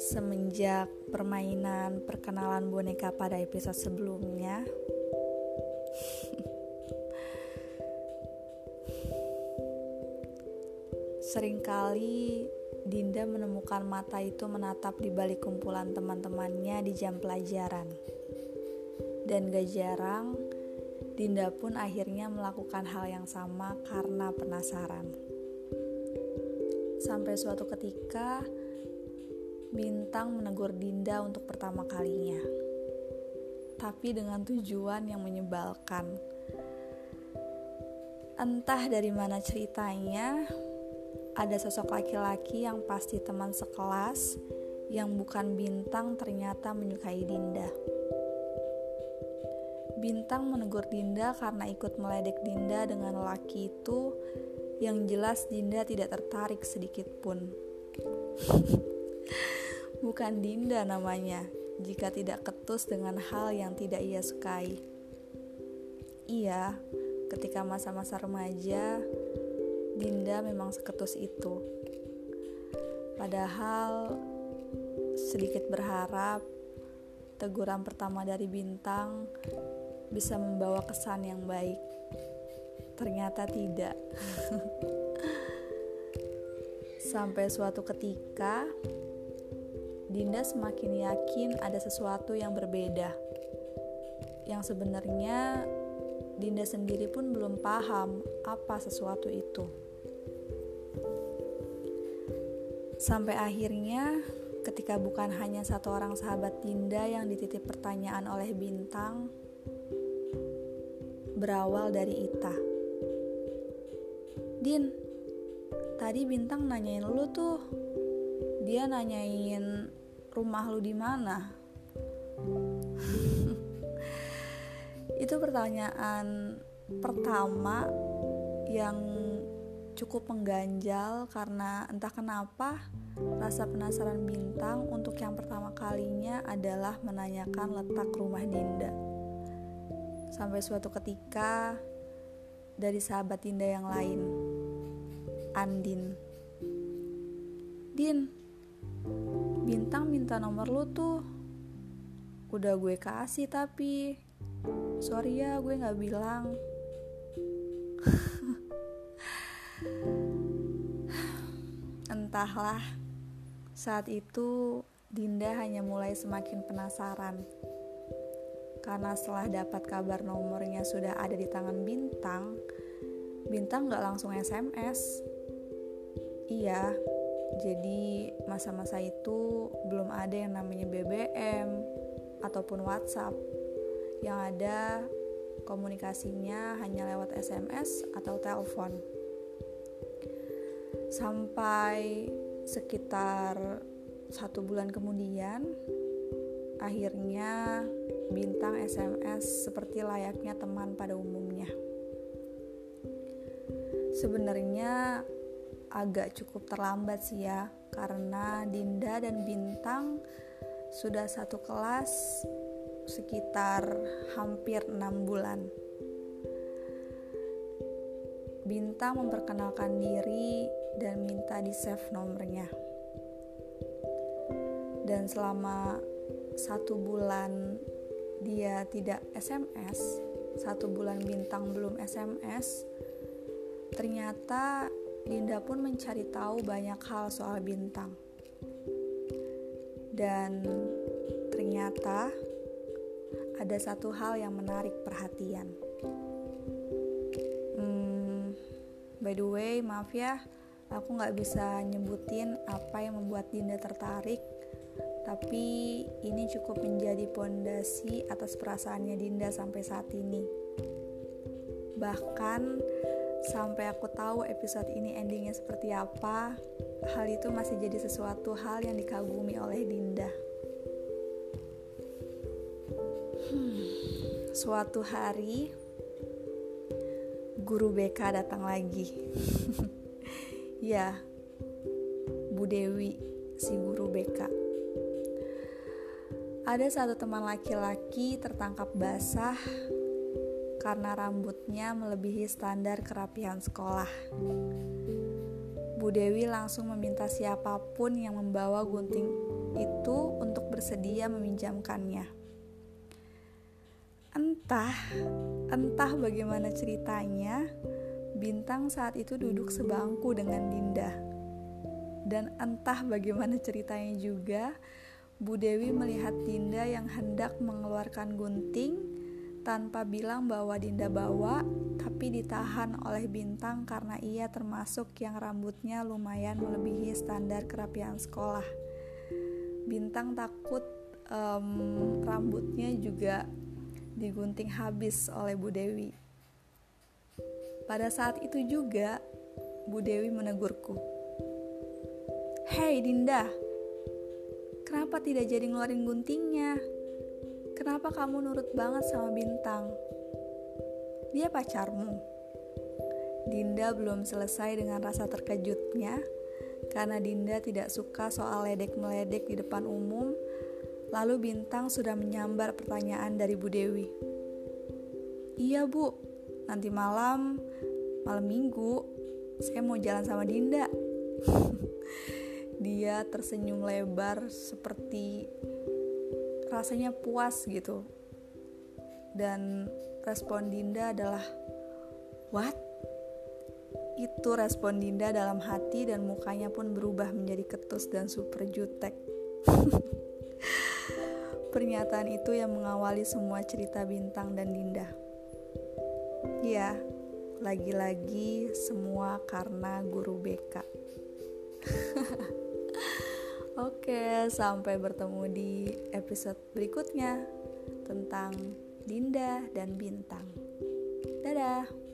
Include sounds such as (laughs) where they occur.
Semenjak permainan perkenalan boneka pada episode sebelumnya, sering kali Dinda menemukan mata itu menatap di balik kumpulan teman-temannya di jam pelajaran. Dan gak jarang, Dinda pun akhirnya melakukan hal yang sama karena penasaran. Sampai suatu ketika, Bintang menegur Dinda untuk pertama kalinya, tapi dengan tujuan yang menyebalkan. Entah dari mana ceritanya, ada sosok laki-laki yang pasti teman sekelas yang bukan Bintang ternyata menyukai Dinda. Bintang menegur Dinda karena ikut meledek Dinda dengan laki itu yang jelas Dinda tidak tertarik sedikit pun. (laughs) Bukan Dinda namanya, jika tidak ketus dengan hal yang tidak ia sukai. Iya, ketika masa-masa remaja, Dinda memang seketus itu. Padahal sedikit berharap teguran pertama dari Bintang bisa membawa kesan yang baik. Ternyata tidak. (laughs) Sampai suatu ketika, Dinda semakin yakin ada sesuatu yang berbeda. Yang sebenarnya Dinda sendiri pun belum paham apa sesuatu itu. Sampai akhirnya ketika bukan hanya satu orang sahabat Dinda yang dititip pertanyaan oleh Bintang, berawal dari Ita. Din, tadi Bintang nanyain lu tuh. Dia nanyain rumah lu di mana? (laughs) Itu pertanyaan pertama yang cukup mengganjal karena entah kenapa rasa penasaran bintang untuk yang pertama kalinya adalah menanyakan letak rumah Dinda. Sampai suatu ketika dari sahabat Dinda yang lain, Andin. Din, Bintang minta nomor lu tuh. Udah gue kasih tapi Sorry ya gue gak bilang. (laughs) Entahlah Saat itu Dinda hanya mulai semakin penasaran Karena setelah dapat kabar nomornya sudah ada di tangan Bintang Bintang gak langsung SMS Iya, jadi masa-masa itu belum ada yang namanya BBM ataupun WhatsApp. Yang ada komunikasinya hanya lewat SMS atau telepon. Sampai sekitar satu bulan kemudian, akhirnya bintang SMS seperti layaknya teman pada umumnya. Sebenarnya agak cukup terlambat sih ya karena Dinda dan Bintang sudah satu kelas sekitar hampir enam bulan. Bintang memperkenalkan diri dan minta di save nomornya. Dan selama satu bulan dia tidak SMS, satu bulan Bintang belum SMS, ternyata Dinda pun mencari tahu banyak hal soal bintang. Dan ternyata ada satu hal yang menarik perhatian. Hmm, by the way, maaf ya, aku nggak bisa nyebutin apa yang membuat Dinda tertarik, tapi ini cukup menjadi pondasi atas perasaannya Dinda sampai saat ini. Bahkan sampai aku tahu episode ini endingnya seperti apa, hal itu masih jadi sesuatu hal yang dikagumi oleh Dinda. Hmm, suatu hari, guru BK datang lagi. (laughs) ya, Bu Dewi, si guru BK. Ada satu teman laki-laki tertangkap basah karena rambutnya melebihi standar kerapihan sekolah. Bu Dewi langsung meminta siapa pun yang membawa gunting itu untuk bersedia meminjamkannya. Entah, entah bagaimana ceritanya, Bintang saat itu duduk sebangku dengan Dinda. Dan entah bagaimana ceritanya juga, Bu Dewi melihat Dinda yang hendak mengeluarkan gunting tanpa bilang bahwa Dinda bawa, tapi ditahan oleh Bintang karena ia termasuk yang rambutnya lumayan melebihi standar kerapian sekolah. Bintang takut um, rambutnya juga digunting habis oleh Bu Dewi. Pada saat itu juga, Bu Dewi menegurku. Hei Dinda, kenapa tidak jadi ngeluarin guntingnya? Kenapa kamu nurut banget sama Bintang? Dia pacarmu. Dinda belum selesai dengan rasa terkejutnya karena Dinda tidak suka soal ledek-meledek di depan umum. Lalu Bintang sudah menyambar pertanyaan dari Bu Dewi. Iya bu, nanti malam, malam minggu, saya mau jalan sama Dinda. (laughs) Dia tersenyum lebar seperti rasanya puas gitu. Dan respon Dinda adalah what? Itu respon Dinda dalam hati dan mukanya pun berubah menjadi ketus dan super jutek. (laughs) Pernyataan itu yang mengawali semua cerita Bintang dan Dinda. Ya lagi-lagi semua karena guru BK (laughs) Oke, sampai bertemu di episode berikutnya tentang Dinda dan Bintang. Dadah.